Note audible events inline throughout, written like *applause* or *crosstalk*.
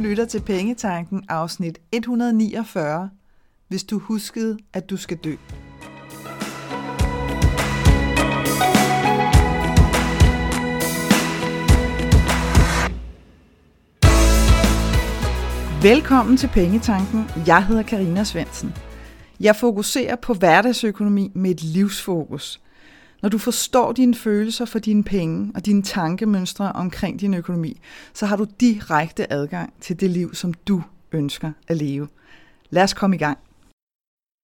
lytter til Pengetanken afsnit 149, hvis du huskede, at du skal dø. Velkommen til Pengetanken. Jeg hedder Karina Svensen. Jeg fokuserer på hverdagsøkonomi med et livsfokus. Når du forstår dine følelser for dine penge og dine tankemønstre omkring din økonomi, så har du direkte adgang til det liv, som du ønsker at leve. Lad os komme i gang.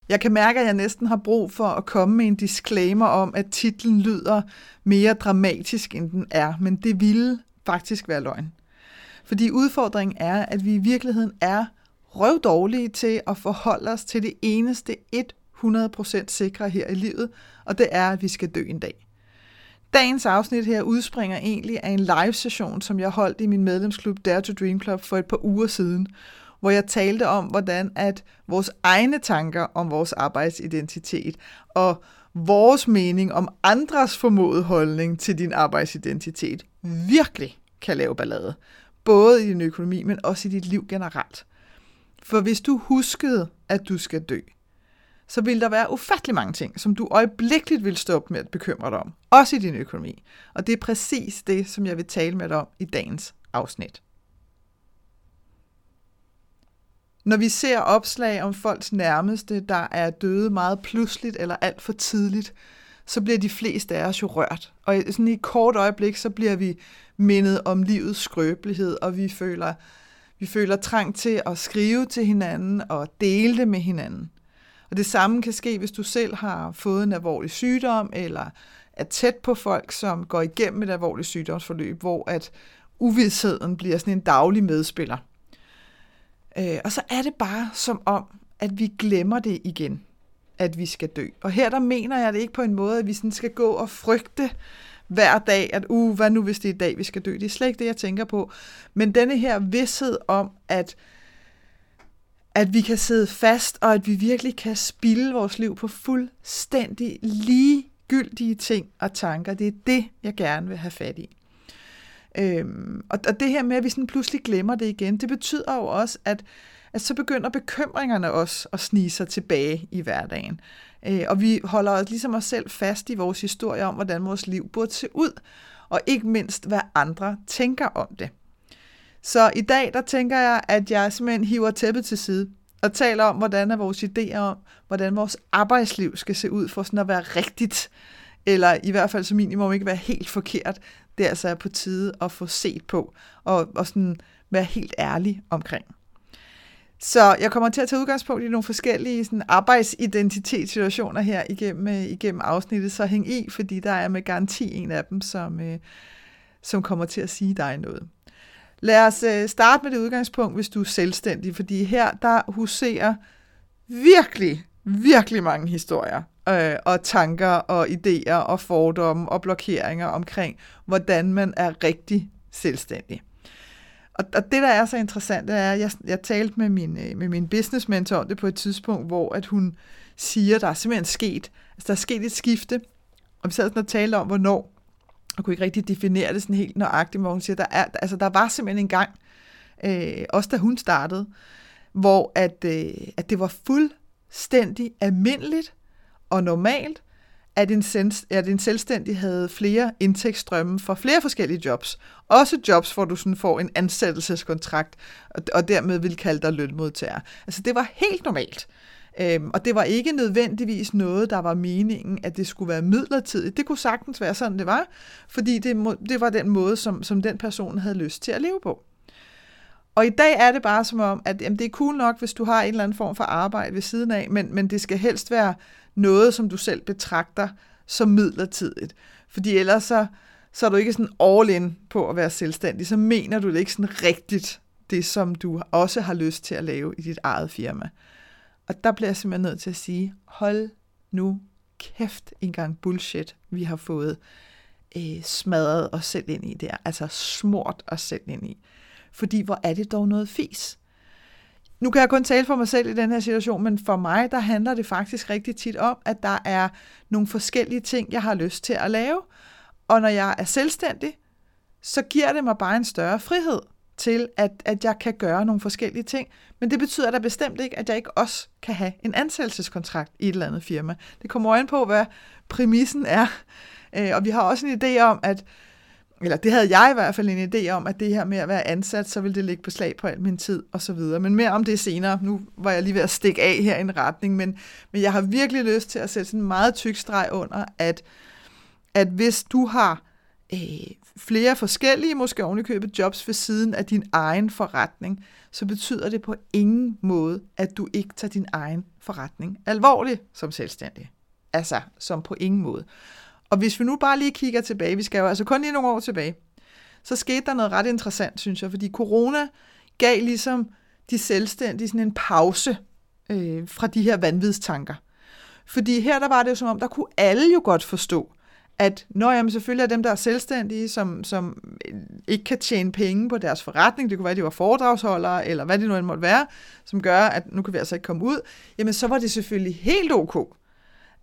Jeg kan mærke, at jeg næsten har brug for at komme med en disclaimer om, at titlen lyder mere dramatisk, end den er, men det ville faktisk være løgn. Fordi udfordringen er, at vi i virkeligheden er røvdårlige til at forholde os til det eneste 100% sikre her i livet, og det er, at vi skal dø en dag. Dagens afsnit her udspringer egentlig af en live-session, som jeg holdt i min medlemsklub Dare to Dream Club for et par uger siden, hvor jeg talte om, hvordan at vores egne tanker om vores arbejdsidentitet og vores mening om andres formodede holdning til din arbejdsidentitet virkelig kan lave ballade. Både i din økonomi, men også i dit liv generelt. For hvis du huskede, at du skal dø, så vil der være ufattelig mange ting, som du øjeblikkeligt vil stå op med at bekymre dig om. Også i din økonomi. Og det er præcis det, som jeg vil tale med dig om i dagens afsnit. Når vi ser opslag om folks nærmeste, der er døde meget pludseligt eller alt for tidligt, så bliver de fleste af os jo rørt. Og sådan i et kort øjeblik, så bliver vi mindet om livets skrøbelighed, og vi føler, vi føler trang til at skrive til hinanden og dele det med hinanden. Og det samme kan ske, hvis du selv har fået en alvorlig sygdom, eller er tæt på folk, som går igennem et alvorligt sygdomsforløb, hvor at uvidsheden bliver sådan en daglig medspiller. Øh, og så er det bare som om, at vi glemmer det igen, at vi skal dø. Og her der mener jeg det ikke på en måde, at vi sådan skal gå og frygte hver dag, at uh, hvad nu hvis det er i dag, vi skal dø. Det er slet ikke det, jeg tænker på. Men denne her vidshed om, at at vi kan sidde fast, og at vi virkelig kan spille vores liv på fuldstændig ligegyldige ting og tanker. Det er det, jeg gerne vil have fat i. Øhm, og, og det her med, at vi sådan pludselig glemmer det igen, det betyder jo også, at, at så begynder bekymringerne også at snige sig tilbage i hverdagen. Øh, og vi holder os ligesom os selv fast i vores historie om, hvordan vores liv burde se ud, og ikke mindst, hvad andre tænker om det. Så i dag, der tænker jeg, at jeg simpelthen hiver tæppet til side og taler om, hvordan er vores idéer om, hvordan vores arbejdsliv skal se ud for sådan at være rigtigt, eller i hvert fald som minimum ikke være helt forkert. Det er altså på tide at få set på, og, og sådan være helt ærlig omkring. Så jeg kommer til at tage udgangspunkt i nogle forskellige sådan, arbejdsidentitetssituationer her igennem, øh, igennem afsnittet, så hæng i, fordi der er med garanti en af dem, som, øh, som kommer til at sige dig noget. Lad os øh, starte med det udgangspunkt, hvis du er selvstændig, fordi her der huserer virkelig, virkelig mange historier øh, og tanker og idéer og fordomme og blokeringer omkring, hvordan man er rigtig selvstændig. Og, og det, der er så interessant, det er, at jeg, jeg talte med min, øh, med min business mentor om det på et tidspunkt, hvor at hun siger, at der er simpelthen sket, altså der er sket et skifte, og vi sad sådan og talte om, hvornår, og kunne ikke rigtig definere det sådan helt nøjagtigt, hvor hun siger, der, er, altså der var simpelthen en gang, øh, også da hun startede, hvor at, øh, at det var fuldstændig almindeligt og normalt, at en, sens, at en selvstændig havde flere indtægtsstrømme fra flere forskellige jobs. Også jobs, hvor du sådan får en ansættelseskontrakt, og, og dermed vil kalde dig lønmodtager. Altså det var helt normalt. Øhm, og det var ikke nødvendigvis noget, der var meningen, at det skulle være midlertidigt. Det kunne sagtens være sådan, det var, fordi det, det var den måde, som, som den person havde lyst til at leve på. Og i dag er det bare som om, at jamen, det er cool nok, hvis du har en eller anden form for arbejde ved siden af, men, men det skal helst være noget, som du selv betragter som midlertidigt. Fordi ellers så, så er du ikke sådan all in på at være selvstændig, så mener du det ikke sådan rigtigt, det som du også har lyst til at lave i dit eget firma. Og der bliver jeg simpelthen nødt til at sige, hold nu kæft en gang bullshit, vi har fået øh, smadret os selv ind i der. Altså smurt os selv ind i. Fordi hvor er det dog noget fis? Nu kan jeg kun tale for mig selv i den her situation, men for mig, der handler det faktisk rigtig tit om, at der er nogle forskellige ting, jeg har lyst til at lave. Og når jeg er selvstændig, så giver det mig bare en større frihed til, at, at jeg kan gøre nogle forskellige ting. Men det betyder da bestemt ikke, at jeg ikke også kan have en ansættelseskontrakt i et eller andet firma. Det kommer an på, hvad præmissen er. Øh, og vi har også en idé om, at eller det havde jeg i hvert fald en idé om, at det her med at være ansat, så ville det ligge på slag på al min tid og så videre. Men mere om det senere. Nu var jeg lige ved at stikke af her i en retning, men, men jeg har virkelig lyst til at sætte sådan en meget tyk streg under, at, at hvis du har øh, flere forskellige, måske ovenikøbet jobs ved siden af din egen forretning, så betyder det på ingen måde, at du ikke tager din egen forretning alvorligt som selvstændig. Altså, som på ingen måde. Og hvis vi nu bare lige kigger tilbage, vi skal jo altså kun lige nogle år tilbage, så skete der noget ret interessant, synes jeg, fordi corona gav ligesom de selvstændige sådan en pause øh, fra de her vanvidstanker. Fordi her der var det jo som om, der kunne alle jo godt forstå, at når jamen, selvfølgelig er dem, der er selvstændige, som, som øh, ikke kan tjene penge på deres forretning, det kunne være, at de var foredragsholdere, eller hvad det nu end måtte være, som gør, at nu kan vi altså ikke komme ud, jamen så var det selvfølgelig helt ok,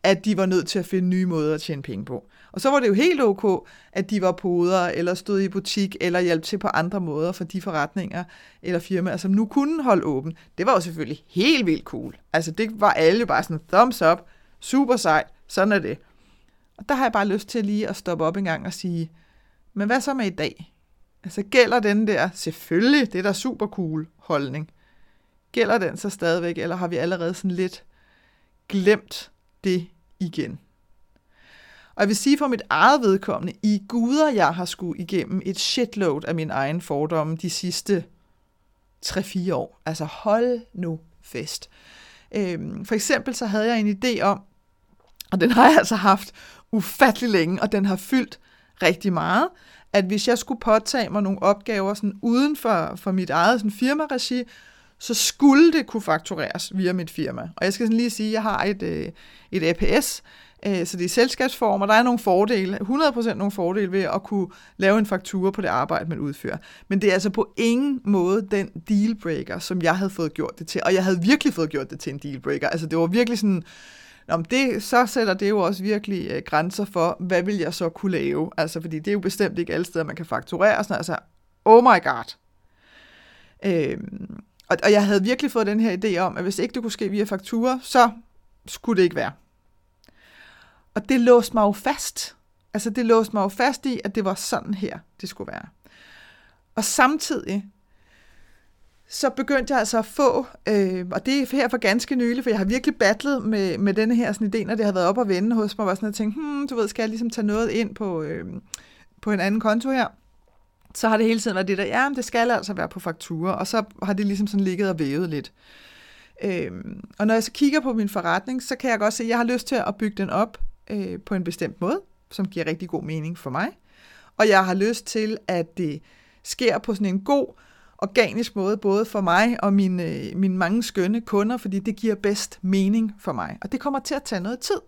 at de var nødt til at finde nye måder at tjene penge på. Og så var det jo helt ok, at de var poder, eller stod i butik, eller hjalp til på andre måder for de forretninger eller firmaer, som nu kunne holde åben. Det var jo selvfølgelig helt vildt cool. Altså det var alle bare sådan, thumbs up, super sejt, sådan er det. Og der har jeg bare lyst til lige at stoppe op en gang og sige, men hvad så med i dag? Altså gælder den der, selvfølgelig, det er der super cool holdning. Gælder den så stadigvæk, eller har vi allerede sådan lidt glemt det igen? Og jeg vil sige for mit eget vedkommende, i guder jeg har skulle igennem et shitload af min egen fordomme de sidste 3-4 år. Altså hold nu fest. Øhm, for eksempel så havde jeg en idé om, og den har jeg altså haft ufattelig længe, og den har fyldt rigtig meget, at hvis jeg skulle påtage mig nogle opgaver sådan uden for, for mit eget sådan firmaregi, så skulle det kunne faktureres via mit firma. Og jeg skal sådan lige sige, at jeg har et, øh, et APS, øh, så det er selskabsform, og Der er nogle fordele, 100% nogle fordele ved at kunne lave en faktura på det arbejde, man udfører. Men det er altså på ingen måde den dealbreaker, som jeg havde fået gjort det til. Og jeg havde virkelig fået gjort det til en dealbreaker. Altså det var virkelig sådan Nå, men det, så sætter det jo også virkelig øh, grænser for, hvad vil jeg så kunne lave? Altså, fordi det er jo bestemt ikke alle steder, man kan fakturere. Sådan, altså, oh my god. Øhm, og, og jeg havde virkelig fået den her idé om, at hvis ikke det kunne ske via faktura, så skulle det ikke være. Og det låste mig jo fast. Altså, det låste mig jo fast i, at det var sådan her, det skulle være. Og samtidig, så begyndte jeg altså at få, øh, og det er her for ganske nylig, for jeg har virkelig battlet med, med denne her sådan idé, når det har været op og vende hos mig, var sådan at tænke, hmm, du ved, skal jeg ligesom tage noget ind på, øh, på en anden konto her? Så har det hele tiden været det der, ja, det skal altså være på faktura, og så har det ligesom sådan ligget og vævet lidt. Øh, og når jeg så kigger på min forretning, så kan jeg godt se, at jeg har lyst til at bygge den op øh, på en bestemt måde, som giver rigtig god mening for mig. Og jeg har lyst til, at det sker på sådan en god, organisk måde, både for mig og mine, øh, mine mange skønne kunder, fordi det giver bedst mening for mig. Og det kommer til at tage noget tid.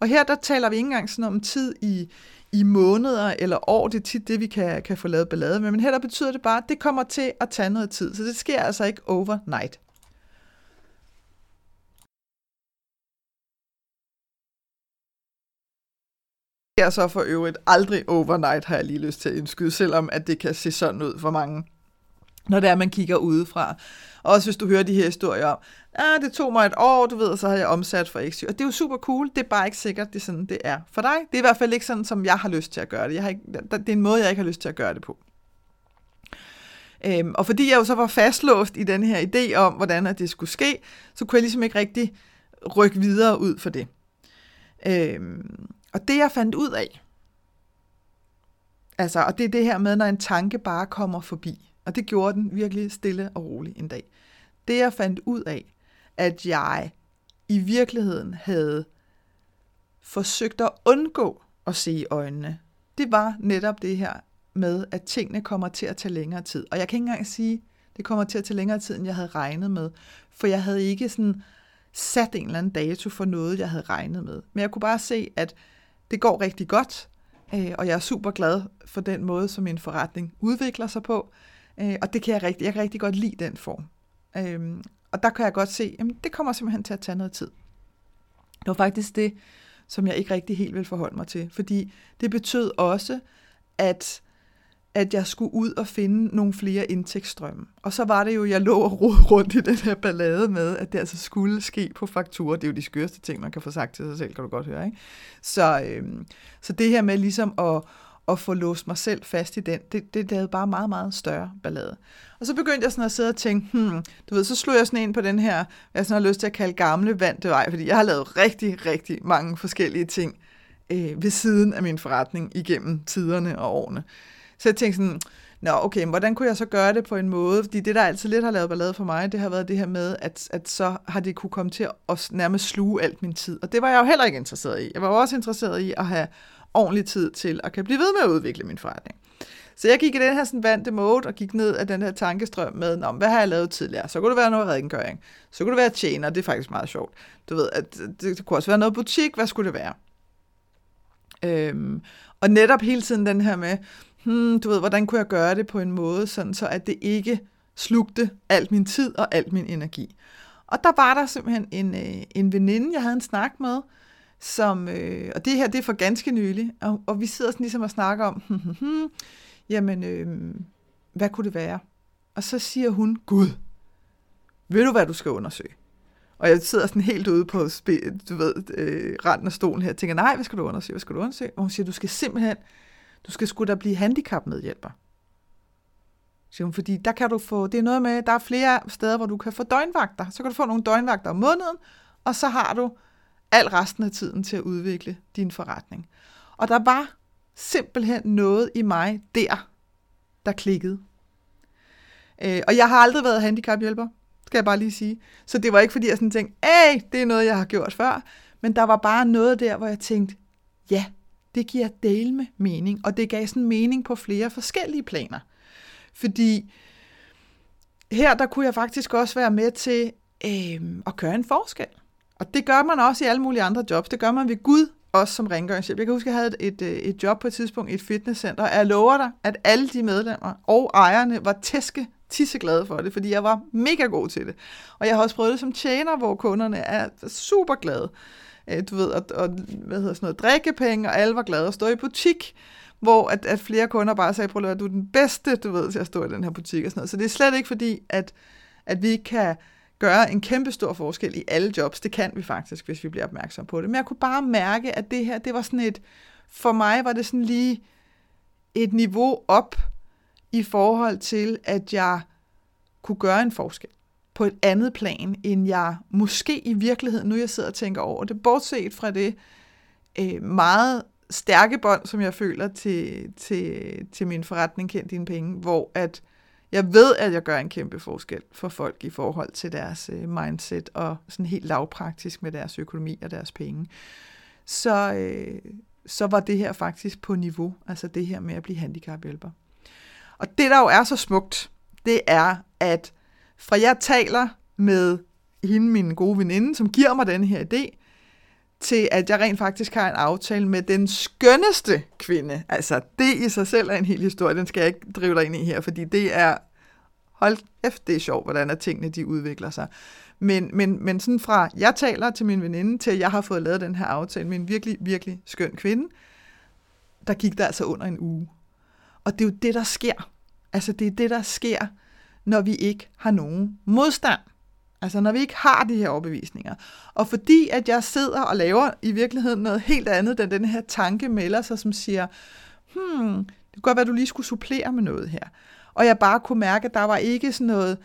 Og her der taler vi ikke engang sådan om tid i, i måneder eller år. Det er tit det, vi kan, kan få lavet ballade med. Men her der betyder det bare, at det kommer til at tage noget tid. Så det sker altså ikke overnight. er så for øvrigt aldrig overnight, har jeg lige lyst til at indskyde, selvom at det kan se sådan ud for mange når det er, man kigger udefra. Også hvis du hører de her historier om, ah, det tog mig et år, du ved, så har jeg omsat for XY. Og det er jo super cool, det er bare ikke sikkert, det er sådan, det er for dig. Det er i hvert fald ikke sådan, som jeg har lyst til at gøre det. Jeg har ikke, det er en måde, jeg ikke har lyst til at gøre det på. Øhm, og fordi jeg jo så var fastlåst i den her idé om, hvordan at det skulle ske, så kunne jeg ligesom ikke rigtig rykke videre ud for det. Øhm, og det jeg fandt ud af, altså, og det er det her med, når en tanke bare kommer forbi, og det gjorde den virkelig stille og roligt en dag. Det jeg fandt ud af, at jeg i virkeligheden havde forsøgt at undgå at se i øjnene, det var netop det her med, at tingene kommer til at tage længere tid. Og jeg kan ikke engang sige, at det kommer til at tage længere tid, end jeg havde regnet med. For jeg havde ikke sådan sat en eller anden dato for noget, jeg havde regnet med. Men jeg kunne bare se, at det går rigtig godt, øh, og jeg er super glad for den måde, som min forretning udvikler sig på. Øh, og det kan jeg rigtig, jeg kan rigtig godt lide den form. Øh, og der kan jeg godt se, at det kommer simpelthen til at tage noget tid. Det var faktisk det, som jeg ikke rigtig helt vil forholde mig til, fordi det betød også, at at jeg skulle ud og finde nogle flere indtægtsstrømme. Og så var det jo, jeg lå og rode *laughs* rundt i den her ballade med, at det altså skulle ske på fakturer. Det er jo de skørste ting, man kan få sagt til sig selv, kan du godt høre. Ikke? Så, øhm, så det her med ligesom at, at få låst mig selv fast i den, det, det lavede bare meget, meget større ballade. Og så begyndte jeg sådan at sidde og tænke, hmm, du ved, så slog jeg sådan ind på den her, jeg sådan har lyst til at kalde gamle vante vej, fordi jeg har lavet rigtig, rigtig mange forskellige ting øh, ved siden af min forretning igennem tiderne og årene. Så jeg tænkte sådan, nå okay, men hvordan kunne jeg så gøre det på en måde? Fordi det, der altid lidt har lavet ballade for mig, det har været det her med, at, at så har det kunne komme til at nærmest sluge alt min tid. Og det var jeg jo heller ikke interesseret i. Jeg var også interesseret i at have ordentlig tid til at kan blive ved med at udvikle min forretning. Så jeg gik i den her sådan vante mode og gik ned af den her tankestrøm med, Nå, hvad har jeg lavet tidligere? Så kunne det være noget rengøring. Så kunne det være tjener, det er faktisk meget sjovt. Du ved, at det, det kunne også være noget butik, hvad skulle det være? Øhm, og netop hele tiden den her med, hmm, du ved, hvordan kunne jeg gøre det på en måde, sådan så at det ikke slugte alt min tid og alt min energi. Og der var der simpelthen en, øh, en veninde, jeg havde en snak med, som, øh, og det her, det er for ganske nylig, og, og vi sidder sådan ligesom og snakker om, hm, hm, jamen, øh, hvad kunne det være? Og så siger hun, Gud, ved du, hvad du skal undersøge? Og jeg sidder sådan helt ude på du ved, øh, randen af stolen her og tænker, nej, hvad skal du undersøge? Hvad skal du undersøge? Og hun siger, du skal simpelthen, du skal sgu da blive handicapmedhjælper. Siger hun, fordi der kan du få, det er noget med, der er flere steder, hvor du kan få døgnvagter. Så kan du få nogle døgnvagter om måneden, og så har du al resten af tiden til at udvikle din forretning. Og der var simpelthen noget i mig der, der klikkede. Øh, og jeg har aldrig været handicaphjælper, skal jeg bare lige sige. Så det var ikke, fordi jeg sådan tænkte, hey, det er noget, jeg har gjort før. Men der var bare noget der, hvor jeg tænkte, ja, det giver del med mening. Og det gav sådan mening på flere forskellige planer. Fordi her, der kunne jeg faktisk også være med til øh, at gøre en forskel. Og det gør man også i alle mulige andre jobs. Det gør man ved Gud, også som rengøringshjælp. Jeg kan huske, at jeg havde et, et, et job på et tidspunkt i et fitnesscenter, og jeg lover dig, at alle de medlemmer og ejerne var tæske tisseglade for det, fordi jeg var mega god til det. Og jeg har også prøvet det som tjener, hvor kunderne er super glade. Øh, du ved, og, og hvad hedder sådan noget, drikkepenge, og alle var glade at stå i butik, hvor at, at flere kunder bare sagde, prøv at du er den bedste, du ved, til at stå i den her butik og sådan noget. Så det er slet ikke fordi, at, at vi kan gøre en kæmpe stor forskel i alle jobs. Det kan vi faktisk, hvis vi bliver opmærksom på det. Men jeg kunne bare mærke, at det her, det var sådan et, for mig var det sådan lige et niveau op i forhold til, at jeg kunne gøre en forskel på et andet plan, end jeg måske i virkeligheden, nu jeg sidder og tænker over det, bortset fra det øh, meget stærke bånd, som jeg føler til, til, til min forretning Kend Dine Penge, hvor at jeg ved, at jeg gør en kæmpe forskel for folk i forhold til deres øh, mindset og sådan helt lavpraktisk med deres økonomi og deres penge. Så, øh, så var det her faktisk på niveau, altså det her med at blive handicaphjælper. Og det, der jo er så smukt, det er, at fra jeg taler med hende, min gode veninde, som giver mig den her idé, til at jeg rent faktisk har en aftale med den skønneste kvinde. Altså, det i sig selv er en hel historie, den skal jeg ikke drive dig ind i her, fordi det er, hold kæft, det er sjovt, hvordan er tingene de udvikler sig. Men, men, men sådan fra, jeg taler til min veninde, til at jeg har fået lavet den her aftale med en virkelig, virkelig skøn kvinde, der gik der altså under en uge. Og det er jo det, der sker. Altså, det er det, der sker, når vi ikke har nogen modstand. Altså når vi ikke har de her overbevisninger. Og fordi at jeg sidder og laver i virkeligheden noget helt andet, end den her tanke melder sig, som siger, hmm, det kunne godt være, at du lige skulle supplere med noget her. Og jeg bare kunne mærke, at der var ikke sådan noget,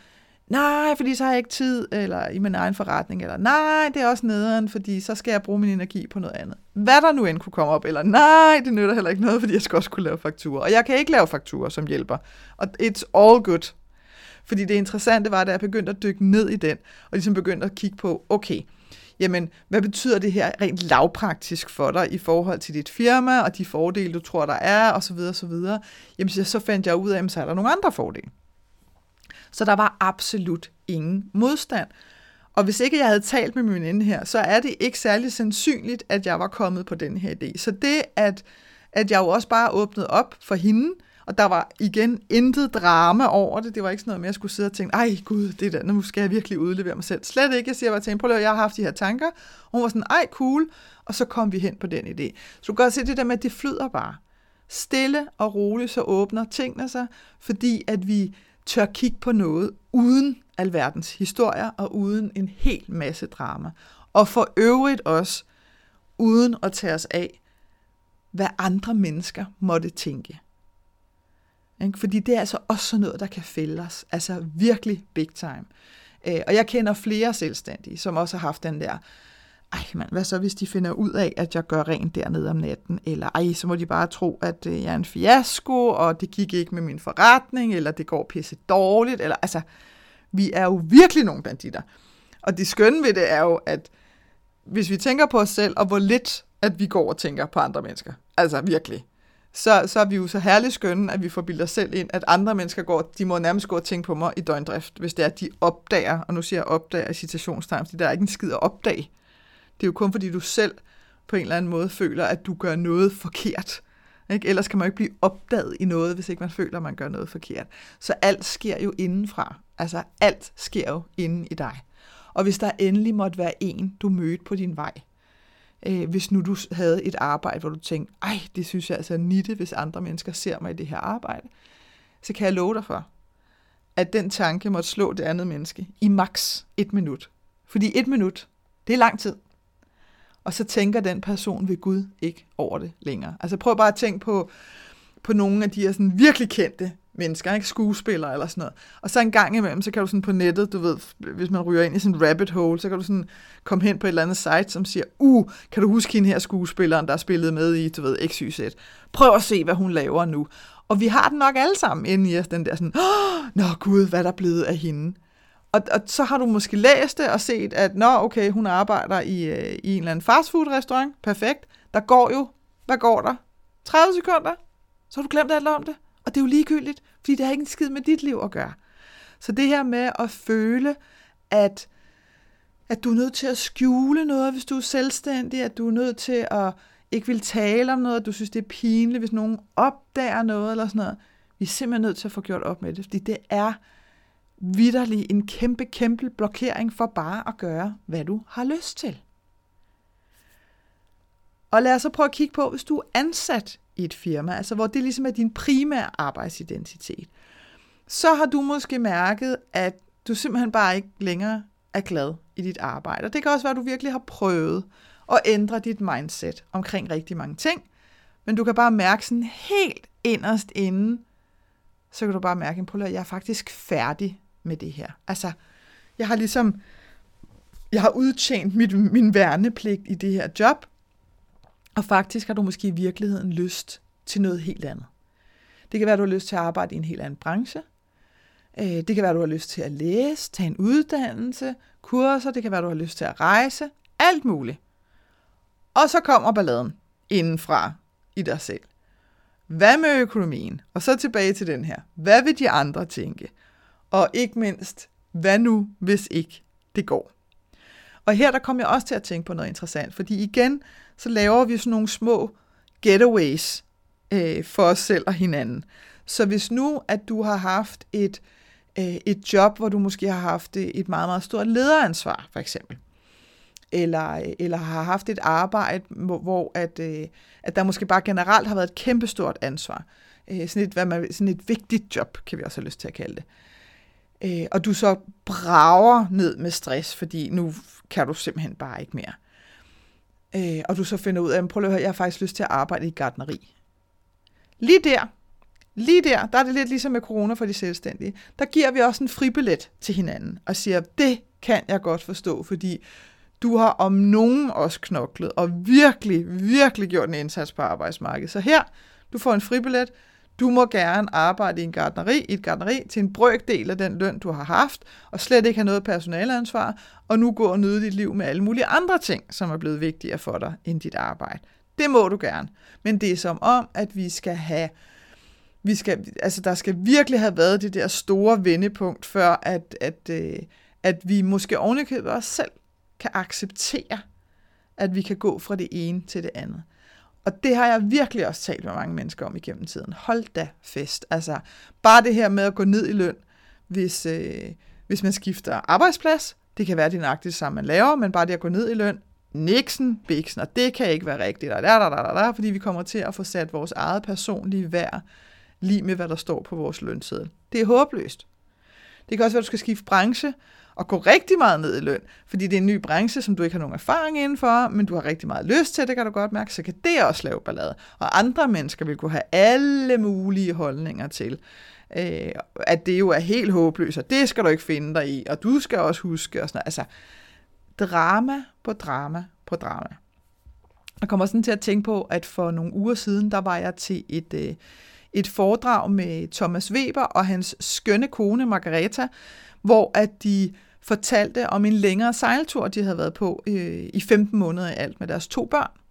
nej, fordi så har jeg ikke tid, eller i min egen forretning, eller nej, det er også nederen, fordi så skal jeg bruge min energi på noget andet. Hvad der nu end kunne komme op, eller nej, det nytter heller ikke noget, fordi jeg skal også kunne lave fakturer. Og jeg kan ikke lave fakturer som hjælper. Og it's all good. Fordi det interessante var, da jeg begyndte at dykke ned i den, og ligesom begyndte at kigge på, okay, jamen, hvad betyder det her rent lavpraktisk for dig i forhold til dit firma, og de fordele, du tror, der er, og så videre, så videre. Jamen, så fandt jeg ud af, at så er der nogle andre fordele. Så der var absolut ingen modstand. Og hvis ikke jeg havde talt med min veninde her, så er det ikke særlig sandsynligt, at jeg var kommet på den her idé. Så det, at, at jeg jo også bare åbnede op for hende, og der var igen intet drama over det. Det var ikke sådan noget med, at jeg skulle sidde og tænke, ej gud, det der, nu skal jeg virkelig udlevere mig selv. Slet ikke. Jeg siger bare til hende, prøv at jeg har haft de her tanker. Og hun var sådan, ej cool. Og så kom vi hen på den idé. Så du kan godt se det der med, at det flyder bare. Stille og roligt, så åbner tingene sig, fordi at vi tør kigge på noget uden alverdens historier og uden en hel masse drama. Og for øvrigt også uden at tage os af, hvad andre mennesker måtte tænke. Ikke? Fordi det er altså også sådan noget, der kan fælde os. Altså virkelig big time. Øh, og jeg kender flere selvstændige, som også har haft den der, ej mand, hvad så hvis de finder ud af, at jeg gør rent dernede om natten, eller ej, så må de bare tro, at øh, jeg er en fiasko, og det gik ikke med min forretning, eller det går pisse dårligt, eller altså, vi er jo virkelig nogle banditter. Og det skønne ved det er jo, at hvis vi tænker på os selv, og hvor lidt, at vi går og tænker på andre mennesker, altså virkelig, så, så er vi jo så herligt skønne, at vi får bilder selv ind, at andre mennesker går, de må nærmest gå og tænke på mig i døgndrift, hvis det er, at de opdager, og nu siger jeg opdager i citationstegn, fordi der er ikke en skid at opdage. Det er jo kun fordi du selv på en eller anden måde føler, at du gør noget forkert. Ikke? Ellers kan man jo ikke blive opdaget i noget, hvis ikke man føler, at man gør noget forkert. Så alt sker jo indenfra. Altså alt sker jo inde i dig. Og hvis der endelig måtte være en, du mødte på din vej, øh, hvis nu du havde et arbejde, hvor du tænkte, ej, det synes jeg altså er nitte, hvis andre mennesker ser mig i det her arbejde, så kan jeg love dig for, at den tanke måtte slå det andet menneske i maks et minut. Fordi et minut, det er lang tid. Og så tænker den person ved Gud ikke over det længere. Altså prøv bare at tænke på, på nogle af de her sådan virkelig kendte mennesker, ikke? skuespillere eller sådan noget. Og så en gang imellem, så kan du sådan på nettet, du ved, hvis man ryger ind i sådan en rabbit hole, så kan du sådan komme hen på et eller andet site, som siger, uh, kan du huske hende her skuespilleren, der er spillet med i, du ved, XYZ. Prøv at se, hvad hun laver nu. Og vi har den nok alle sammen inde i os, den der sådan, oh, nå gud, hvad der er blevet af hende. Og, og så har du måske læst det og set, at nå, okay, hun arbejder i, øh, i en eller anden fastfood-restaurant. Perfekt. Der går jo, hvad går der? 30 sekunder? Så har du glemt alt om det. Og det er jo ligegyldigt, fordi det har ikke en skid med dit liv at gøre. Så det her med at føle, at, at du er nødt til at skjule noget, hvis du er selvstændig, at du er nødt til at ikke vil tale om noget, at du synes, det er pinligt, hvis nogen opdager noget eller sådan noget. Vi er simpelthen nødt til at få gjort op med det, fordi det er vidderlig en kæmpe, kæmpe blokering for bare at gøre, hvad du har lyst til. Og lad os så prøve at kigge på, hvis du er ansat i et firma, altså hvor det ligesom er din primære arbejdsidentitet, så har du måske mærket, at du simpelthen bare ikke længere er glad i dit arbejde. Og det kan også være, at du virkelig har prøvet at ændre dit mindset omkring rigtig mange ting, men du kan bare mærke sådan helt inderst inden, så kan du bare mærke, at jeg er faktisk færdig med det her. Altså, jeg har ligesom, jeg har udtjent mit, min værnepligt i det her job, og faktisk har du måske i virkeligheden lyst til noget helt andet. Det kan være, at du har lyst til at arbejde i en helt anden branche. Øh, det kan være, at du har lyst til at læse, tage en uddannelse, kurser. Det kan være, at du har lyst til at rejse. Alt muligt. Og så kommer balladen indenfra i dig selv. Hvad med økonomien? Og så tilbage til den her. Hvad vil de andre tænke? Og ikke mindst, hvad nu, hvis ikke det går? Og her der kom jeg også til at tænke på noget interessant, fordi igen, så laver vi sådan nogle små getaways øh, for os selv og hinanden. Så hvis nu, at du har haft et, øh, et job, hvor du måske har haft et meget, meget stort lederansvar, for eksempel, eller, eller har haft et arbejde, hvor, hvor at, øh, at der måske bare generelt har været et kæmpestort ansvar. Øh, sådan, et, hvad man, sådan et vigtigt job, kan vi også have lyst til at kalde det. Øh, og du så brager ned med stress, fordi nu kan du simpelthen bare ikke mere. Øh, og du så finder ud af, prøv at høre, jeg har faktisk lyst til at arbejde i gardneri. Lige der, lige der, der er det lidt ligesom med corona for de selvstændige. Der giver vi også en fribillet til hinanden og siger, det kan jeg godt forstå, fordi du har om nogen også knoklet og virkelig, virkelig gjort en indsats på arbejdsmarkedet. Så her, du får en fribillet, du må gerne arbejde i en gardneri, i et gardneri til en brøkdel af den løn, du har haft, og slet ikke have noget personaleansvar, og nu gå og nyde dit liv med alle mulige andre ting, som er blevet vigtigere for dig end dit arbejde. Det må du gerne. Men det er som om, at vi skal have vi skal, altså der skal virkelig have været det der store vendepunkt, før at, at, øh, at vi måske ovenikøbet os selv kan acceptere, at vi kan gå fra det ene til det andet. Og det har jeg virkelig også talt med mange mennesker om igennem tiden. Hold da fest. Altså, bare det her med at gå ned i løn, hvis, øh, hvis man skifter arbejdsplads. Det kan være, det er nøjagtigt samme, man laver, men bare det at gå ned i løn. Nixon, Bixen, og det kan ikke være rigtigt, og der, der, der, der, der, fordi vi kommer til at få sat vores eget personlige værd lige med, hvad der står på vores lønseddel. Det er håbløst. Det kan også være, at du skal skifte branche og gå rigtig meget ned i løn, fordi det er en ny branche, som du ikke har nogen erfaring indenfor, men du har rigtig meget lyst til, det kan du godt mærke, så kan det også lave ballade. Og andre mennesker vil kunne have alle mulige holdninger til, øh, at det jo er helt håbløst, og det skal du ikke finde dig i, og du skal også huske, og sådan noget. Altså, drama på drama på drama. Jeg kommer sådan til at tænke på, at for nogle uger siden, der var jeg til et, øh, et foredrag med Thomas Weber og hans skønne kone Margareta, hvor at de fortalte om en længere sejltur, de havde været på øh, i 15 måneder i alt med deres to børn.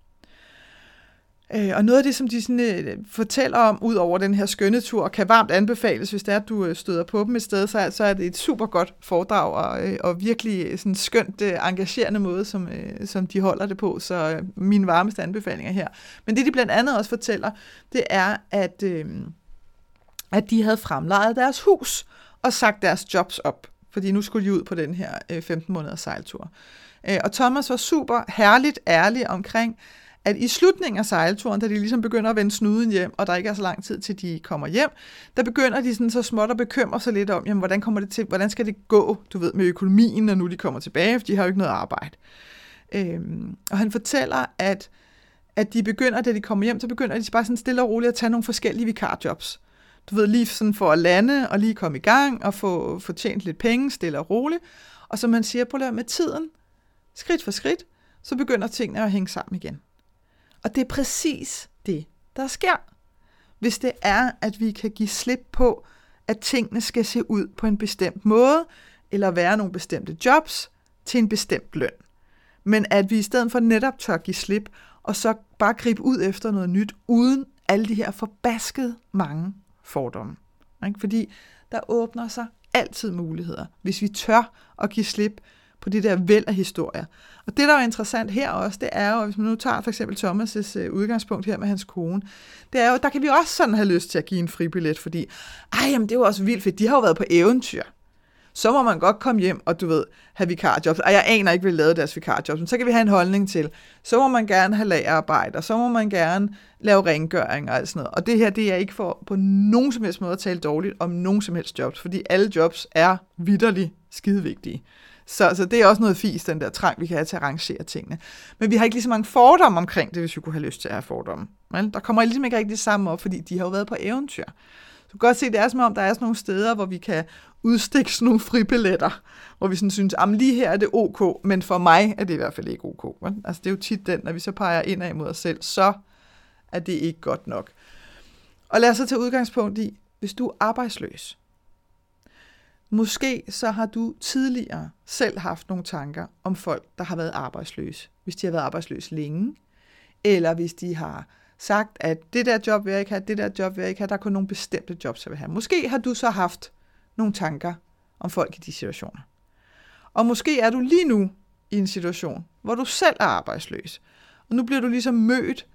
Øh, og noget af det, som de sådan, øh, fortæller om, ud over den her skønne tur, kan varmt anbefales, hvis det er, at du øh, støder på dem et sted, så, så er det et super godt foredrag, og, øh, og virkelig øh, sådan skønt øh, engagerende måde, som, øh, som de holder det på. Så øh, mine varmeste anbefalinger her. Men det, de blandt andet også fortæller, det er, at, øh, at de havde fremlejet deres hus og sagt deres jobs op, fordi nu skulle de ud på den her øh, 15 måneders sejltur. Øh, og Thomas var super herligt ærlig omkring, at i slutningen af sejlturen, da de ligesom begynder at vende snuden hjem, og der ikke er så lang tid til de kommer hjem, der begynder de sådan så småt at bekymre sig lidt om, jamen, hvordan, kommer det til, hvordan skal det gå, du ved, med økonomien, når nu de kommer tilbage, for de har jo ikke noget arbejde. Øhm, og han fortæller, at, at de begynder, da de kommer hjem, så begynder de bare sådan stille og roligt at tage nogle forskellige vikarjobs. Du ved, lige sådan for at lande og lige komme i gang og få, få tjent lidt penge, stille og roligt. Og som man siger, på med tiden, skridt for skridt, så begynder tingene at hænge sammen igen. Og det er præcis det, der sker. Hvis det er, at vi kan give slip på, at tingene skal se ud på en bestemt måde, eller være nogle bestemte jobs til en bestemt løn. Men at vi i stedet for netop tør give slip, og så bare gribe ud efter noget nyt, uden alle de her forbasket mange fordomme. Ikke? Fordi der åbner sig altid muligheder, hvis vi tør at give slip på de der væld af historier. Og det, der er interessant her også, det er jo, hvis man nu tager for eksempel Thomas' øh, udgangspunkt her med hans kone, det er jo, der kan vi også sådan have lyst til at give en fribillet, fordi, ej, jamen, det er jo også vildt, for de har jo været på eventyr. Så må man godt komme hjem og, du ved, have vikarjobs. Og jeg aner ikke, vil lave deres vikarjobs, men så kan vi have en holdning til, så må man gerne have lagerarbejde, og så må man gerne lave rengøring og alt sådan noget. Og det her, det er ikke for på nogen som helst måde at tale dårligt om nogen som helst jobs, fordi alle jobs er vidderligt skidevigtige. Så, så det er også noget fis, den der trang, vi kan have til at arrangere tingene. Men vi har ikke lige så mange fordomme omkring det, hvis vi kunne have lyst til at have fordomme. Men der kommer ligesom ikke rigtig sammen op, fordi de har jo været på eventyr. Du kan godt se, det er som om, der er sådan nogle steder, hvor vi kan udstikke sådan nogle fribilletter, hvor vi sådan synes, at lige her er det ok, men for mig er det i hvert fald ikke ok. Men? Altså det er jo tit den, når vi så peger ind imod os selv, så er det ikke godt nok. Og lad os så tage udgangspunkt i, hvis du er arbejdsløs, Måske så har du tidligere selv haft nogle tanker om folk, der har været arbejdsløse. Hvis de har været arbejdsløse længe, eller hvis de har sagt, at det der job vil jeg ikke have, det der job vil jeg ikke have, der er kun nogle bestemte jobs, jeg vil have. Måske har du så haft nogle tanker om folk i de situationer. Og måske er du lige nu i en situation, hvor du selv er arbejdsløs. Og nu bliver du ligesom mødt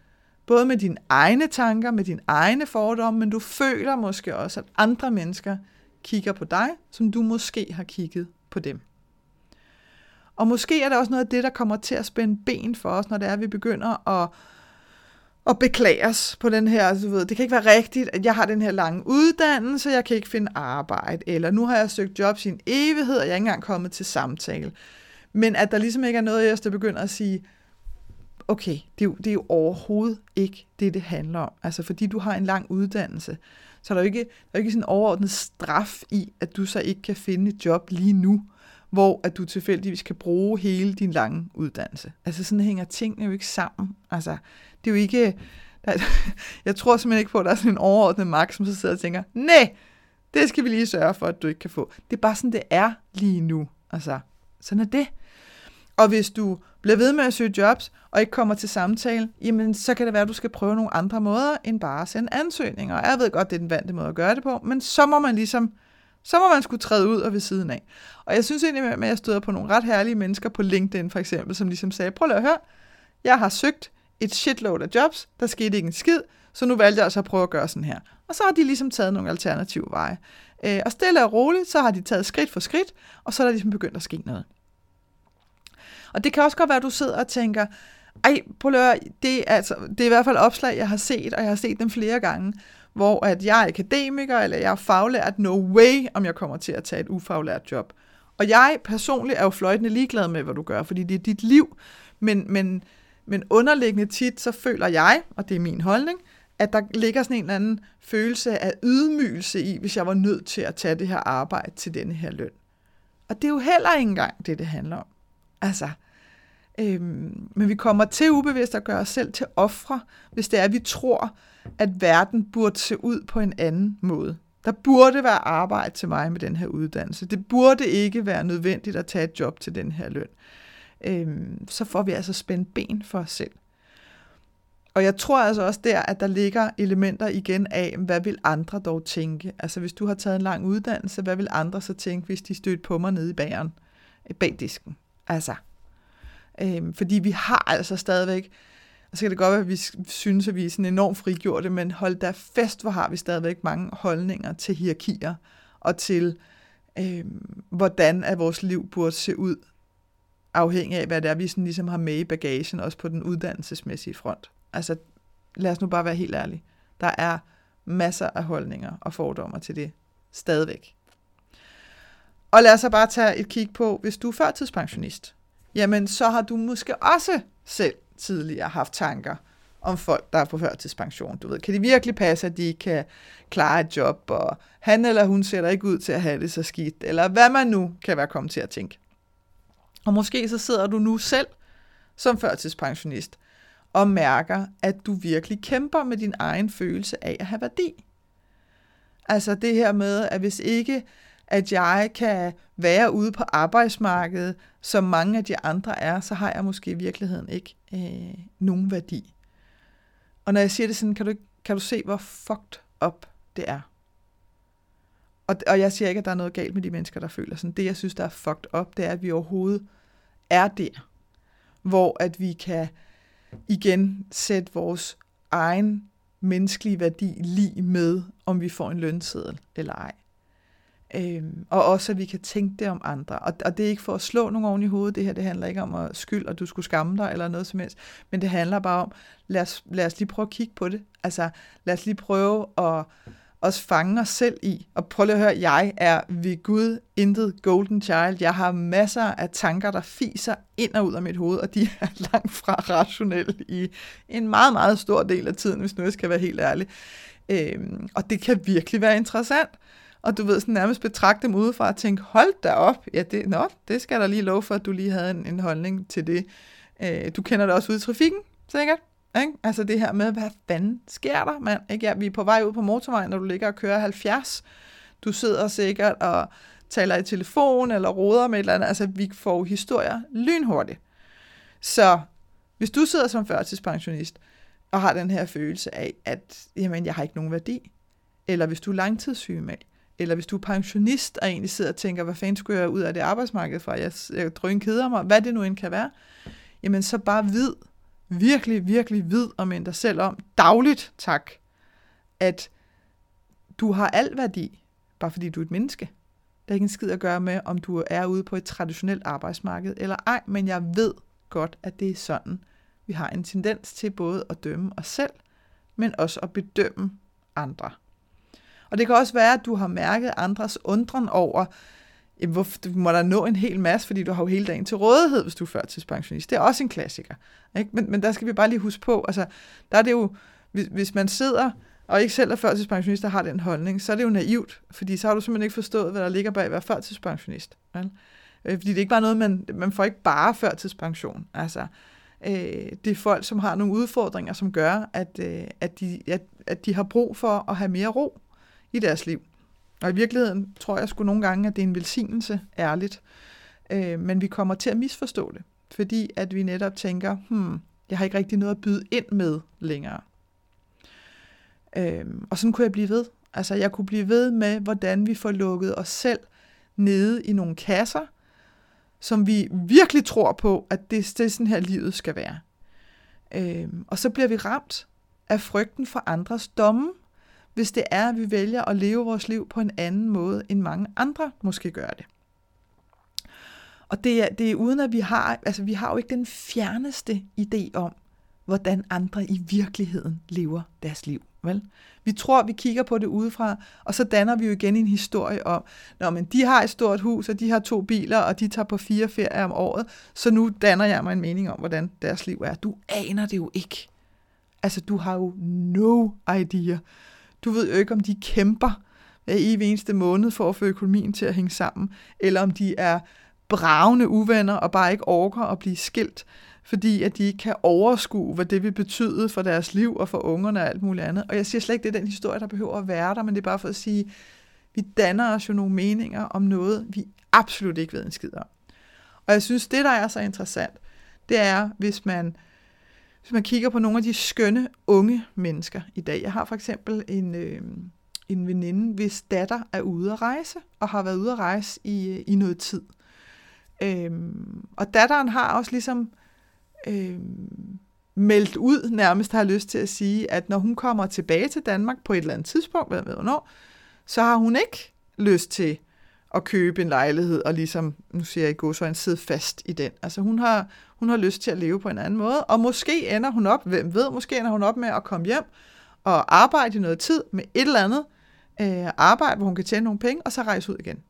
både med dine egne tanker, med dine egne fordomme, men du føler måske også, at andre mennesker kigger på dig, som du måske har kigget på dem. Og måske er det også noget af det, der kommer til at spænde ben for os, når det er, at vi begynder at, at beklage os på den her, altså, du ved, det kan ikke være rigtigt, at jeg har den her lange uddannelse, jeg kan ikke finde arbejde, eller nu har jeg søgt job i en evighed, og jeg er ikke engang kommet til samtale. Men at der ligesom ikke er noget i os, der begynder at sige, okay, det er, jo, det er jo overhovedet ikke det, det handler om. Altså fordi du har en lang uddannelse, så er jo ikke, der er ikke sådan en overordnet straf i, at du så ikke kan finde et job lige nu, hvor at du tilfældigvis kan bruge hele din lange uddannelse. Altså sådan hænger tingene jo ikke sammen. Altså, det er jo ikke... Der, *laughs* jeg tror simpelthen ikke på, at der er sådan en overordnet magt, som så sidder og tænker, nej, det skal vi lige sørge for, at du ikke kan få. Det er bare sådan, det er lige nu. Altså, sådan er det. Og hvis du bliver ved med at søge jobs, og ikke kommer til samtale, jamen så kan det være, at du skal prøve nogle andre måder, end bare at sende ansøgninger. Og jeg ved godt, det er den vante måde at gøre det på, men så må man ligesom, så må man skulle træde ud og ved siden af. Og jeg synes egentlig, at jeg støder på nogle ret herlige mennesker på LinkedIn for eksempel, som ligesom sagde, prøv lige at høre, jeg har søgt et shitload af jobs, der skete ikke en skid, så nu valgte jeg altså at prøve at gøre sådan her. Og så har de ligesom taget nogle alternative veje. Øh, og stille og roligt, så har de taget skridt for skridt, og så er der ligesom begyndt at ske noget. Og det kan også godt være, at du sidder og tænker, ej, prøv at høre, det er, altså, det er i hvert fald opslag, jeg har set, og jeg har set dem flere gange, hvor at jeg er akademiker, eller jeg er faglært, no way, om jeg kommer til at tage et ufaglært job. Og jeg personligt er jo fløjtende ligeglad med, hvad du gør, fordi det er dit liv, men, men, men underliggende tit, så føler jeg, og det er min holdning, at der ligger sådan en eller anden følelse af ydmygelse i, hvis jeg var nødt til at tage det her arbejde til denne her løn. Og det er jo heller ikke engang det, det handler om. Altså, øhm, men vi kommer til ubevidst at gøre os selv til ofre, hvis det er, at vi tror, at verden burde se ud på en anden måde. Der burde være arbejde til mig med den her uddannelse. Det burde ikke være nødvendigt at tage et job til den her løn. Øhm, så får vi altså spændt ben for os selv. Og jeg tror altså også der, at der ligger elementer igen af, hvad vil andre dog tænke? Altså hvis du har taget en lang uddannelse, hvad vil andre så tænke, hvis de stødte på mig nede i bageren, bag disken? Altså, øhm, fordi vi har altså stadigvæk, og så kan det godt være, at vi synes, at vi er sådan enormt frigjorte, men hold da fest, hvor har vi stadigvæk mange holdninger til hierarkier, og til, øhm, hvordan at vores liv burde se ud, afhængig af, hvad det er, vi sådan ligesom har med i bagagen, også på den uddannelsesmæssige front. Altså, lad os nu bare være helt ærlige. Der er masser af holdninger og fordommer til det. Stadigvæk. Og lad os så bare tage et kig på, hvis du er førtidspensionist, jamen så har du måske også selv tidligere haft tanker om folk, der er på førtidspension. Du ved, kan de virkelig passe, at de kan klare et job, og han eller hun ser der ikke ud til at have det så skidt, eller hvad man nu kan være kommet til at tænke. Og måske så sidder du nu selv som førtidspensionist og mærker, at du virkelig kæmper med din egen følelse af at have værdi. Altså det her med, at hvis ikke at jeg kan være ude på arbejdsmarkedet, som mange af de andre er, så har jeg måske i virkeligheden ikke øh, nogen værdi. Og når jeg siger det sådan, kan du, kan du se, hvor fucked up det er. Og, og jeg siger ikke, at der er noget galt med de mennesker, der føler sådan. Det, jeg synes, der er fucked up, det er, at vi overhovedet er der, hvor at vi kan igen sætte vores egen menneskelige værdi lige med, om vi får en lønseddel eller ej. Øhm, og også, at vi kan tænke det om andre. Og, og det er ikke for at slå nogen oven i hovedet. Det her det handler ikke om at skyld, og du skulle skamme dig, eller noget som helst. Men det handler bare om, lad os, lad os lige prøve at kigge på det. Altså, lad os lige prøve at også fange os selv i. Og prøv lige at høre, jeg er ved Gud intet golden child. Jeg har masser af tanker, der fiser ind og ud af mit hoved, og de er *laughs* langt fra rationelle i en meget, meget stor del af tiden, hvis nu jeg skal være helt ærlig. Øhm, og det kan virkelig være interessant. Og du ved, sådan nærmest betragte dem udefra og tænke, hold da op, ja, det, nå, det skal der lige lov for, at du lige havde en, en holdning til det. Øh, du kender det også ud i trafikken, sikkert. Ikke? Altså det her med, hvad fanden sker der, mand? Ikke? Ja, vi er på vej ud på motorvejen, når du ligger og kører 70. Du sidder sikkert og taler i telefon eller roder med et eller andet. Altså, vi får historier lynhurtigt. Så hvis du sidder som førtidspensionist og har den her følelse af, at jamen, jeg har ikke nogen værdi, eller hvis du er langtidssyg med, eller hvis du er pensionist og egentlig sidder og tænker, hvad fanden skulle jeg ud af det arbejdsmarked fra, jeg, jeg drøn keder mig, hvad det nu end kan være, jamen så bare vid, virkelig, virkelig vid og mind dig selv om, dagligt tak, at du har al værdi, bare fordi du er et menneske. Der er ikke en skid at gøre med, om du er ude på et traditionelt arbejdsmarked eller ej, men jeg ved godt, at det er sådan. Vi har en tendens til både at dømme os selv, men også at bedømme andre. Og det kan også være, at du har mærket andres undren over, jamen, hvor, du må der nå en hel masse, fordi du har jo hele dagen til rådighed, hvis du er førtidspensionist. Det er også en klassiker. Ikke? Men, men der skal vi bare lige huske på, altså, der er det jo, hvis, hvis man sidder og ikke selv er førtidspensionist, der har den holdning, så er det jo naivt, fordi så har du simpelthen ikke forstået, hvad der ligger bag at være førtidspensionist. Vel? Øh, fordi det er ikke bare noget, man, man får ikke bare førtidspension. Altså, øh, det er folk, som har nogle udfordringer, som gør, at, øh, at, de, at, at de har brug for at have mere ro i deres liv. Og i virkeligheden tror jeg sgu nogle gange, at det er en velsignelse, ærligt. Øh, men vi kommer til at misforstå det, fordi at vi netop tænker, hmm, jeg har ikke rigtig noget at byde ind med længere. Øh, og sådan kunne jeg blive ved. Altså jeg kunne blive ved med, hvordan vi får lukket os selv nede i nogle kasser, som vi virkelig tror på, at det, det er sådan her livet skal være. Øh, og så bliver vi ramt af frygten for andres domme, hvis det er, at vi vælger at leve vores liv på en anden måde, end mange andre måske gør det. Og det er, det er uden, at vi har, altså vi har jo ikke den fjerneste idé om, hvordan andre i virkeligheden lever deres liv. Vel? Vi tror, vi kigger på det udefra, og så danner vi jo igen en historie om, når men de har et stort hus, og de har to biler, og de tager på fire ferier om året, så nu danner jeg mig en mening om, hvordan deres liv er. Du aner det jo ikke. Altså, du har jo no idea. Du ved jo ikke, om de kæmper hver evig eneste måned for at få økonomien til at hænge sammen, eller om de er bravende uvenner og bare ikke orker at blive skilt, fordi at de ikke kan overskue, hvad det vil betyde for deres liv og for ungerne og alt muligt andet. Og jeg siger slet ikke, det er den historie, der behøver at være der, men det er bare for at sige, vi danner os jo nogle meninger om noget, vi absolut ikke ved en skid om. Og jeg synes, det der er så interessant, det er, hvis man, hvis man kigger på nogle af de skønne unge mennesker i dag. Jeg har for eksempel en, øh, en veninde, hvis datter er ude at rejse, og har været ude at rejse i, øh, i noget tid. Øhm, og datteren har også ligesom øh, meldt ud, nærmest har lyst til at sige, at når hun kommer tilbage til Danmark på et eller andet tidspunkt, hvad ved hvornår, så har hun ikke lyst til at købe en lejlighed og ligesom, nu siger jeg i går, så en sidde fast i den. Altså hun har, hun har lyst til at leve på en anden måde, og måske ender hun op, hvem ved, måske ender hun op med at komme hjem og arbejde i noget tid med et eller andet øh, arbejde, hvor hun kan tjene nogle penge, og så rejse ud igen.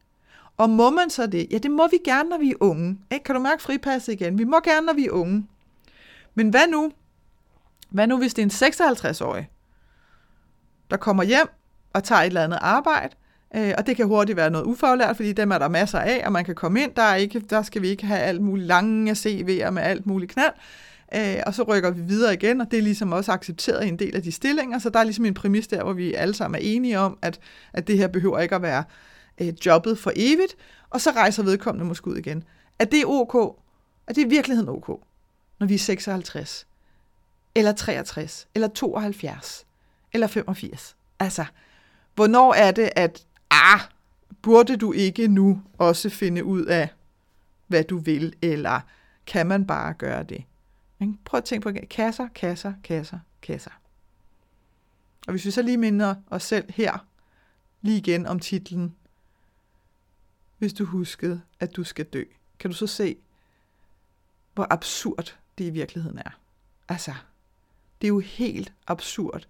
Og må man så det? Ja, det må vi gerne, når vi er unge. Ikke? Kan du mærke fripasset igen? Vi må gerne, når vi er unge. Men hvad nu? Hvad nu, hvis det er en 56-årig, der kommer hjem og tager et eller andet arbejde, øh, og det kan hurtigt være noget ufaglært, fordi dem er der masser af, og man kan komme ind. Der, er ikke, der skal vi ikke have alt muligt lange CV'er med alt muligt knald. Øh, og så rykker vi videre igen, og det er ligesom også accepteret i en del af de stillinger, så der er ligesom en præmis der, hvor vi alle sammen er enige om, at, at det her behøver ikke at være øh, jobbet for evigt, og så rejser vedkommende måske ud igen. Er det ok? Er det i virkeligheden ok? når vi er 56, eller 63, eller 72, eller 85. Altså, hvornår er det, at, ah, burde du ikke nu også finde ud af, hvad du vil, eller kan man bare gøre det? Prøv at tænke på kasser, kasser, kasser, kasser. Og hvis vi så lige minder os selv her, lige igen om titlen, hvis du huskede, at du skal dø, kan du så se, hvor absurd det i virkeligheden er. Altså, det er jo helt absurd,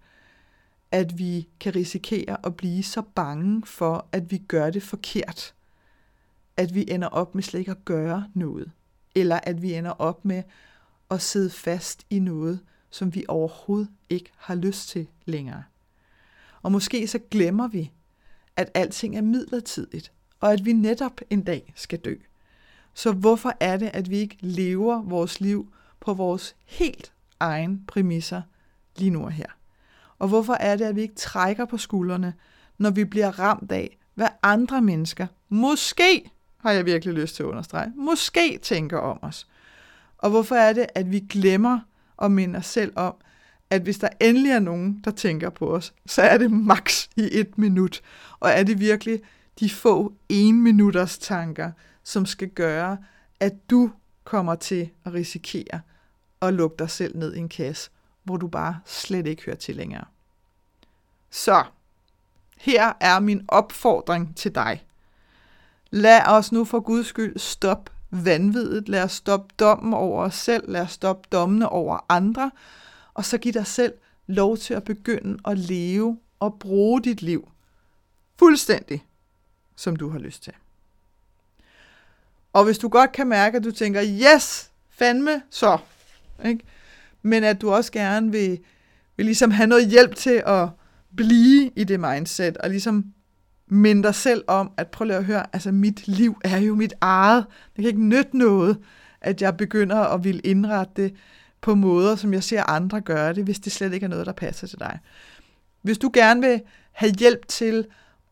at vi kan risikere at blive så bange for, at vi gør det forkert, at vi ender op med slet ikke at gøre noget, eller at vi ender op med at sidde fast i noget, som vi overhovedet ikke har lyst til længere. Og måske så glemmer vi, at alting er midlertidigt, og at vi netop en dag skal dø. Så hvorfor er det, at vi ikke lever vores liv på vores helt egen præmisser lige nu og her? Og hvorfor er det, at vi ikke trækker på skuldrene, når vi bliver ramt af, hvad andre mennesker, måske har jeg virkelig lyst til at understrege, måske tænker om os? Og hvorfor er det, at vi glemmer at minde os selv om, at hvis der endelig er nogen, der tænker på os, så er det maks i et minut. Og er det virkelig de få en minutters tanker, som skal gøre, at du kommer til at risikere at lukke dig selv ned i en kasse, hvor du bare slet ikke hører til længere. Så, her er min opfordring til dig. Lad os nu for Guds skyld stoppe vanvittigt. Lad os stoppe dommen over os selv. Lad os stoppe dommene over andre. Og så giv dig selv lov til at begynde at leve og bruge dit liv fuldstændig, som du har lyst til. Og hvis du godt kan mærke, at du tænker, yes, fandme, så. Ikke? Men at du også gerne vil, vil ligesom have noget hjælp til at blive i det mindset, og ligesom minde dig selv om, at prøv lige at høre, altså mit liv er jo mit eget. Det kan ikke nytte noget, at jeg begynder at vil indrette det på måder, som jeg ser andre gøre det, hvis det slet ikke er noget, der passer til dig. Hvis du gerne vil have hjælp til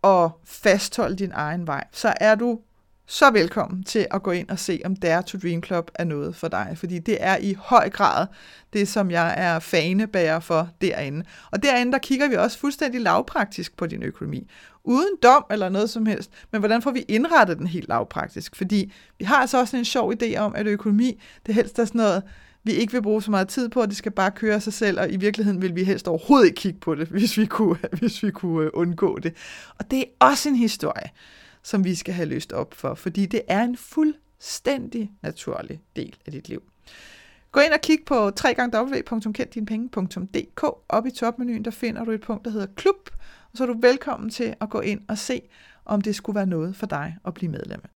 at fastholde din egen vej, så er du så velkommen til at gå ind og se, om Dare to Dream Club er noget for dig, fordi det er i høj grad det, som jeg er fanebærer for derinde. Og derinde, der kigger vi også fuldstændig lavpraktisk på din økonomi. Uden dom eller noget som helst, men hvordan får vi indrettet den helt lavpraktisk? Fordi vi har altså også en sjov idé om, at økonomi, det helst er sådan noget, vi ikke vil bruge så meget tid på, og det skal bare køre sig selv, og i virkeligheden vil vi helst overhovedet ikke kigge på det, *laughs* hvis vi kunne, hvis vi kunne øh, undgå det. Og det er også en historie som vi skal have løst op for, fordi det er en fuldstændig naturlig del af dit liv. Gå ind og kig på www.kenddinepenge.dk. Op i topmenuen, der finder du et punkt, der hedder Klub, og så er du velkommen til at gå ind og se, om det skulle være noget for dig at blive medlem af.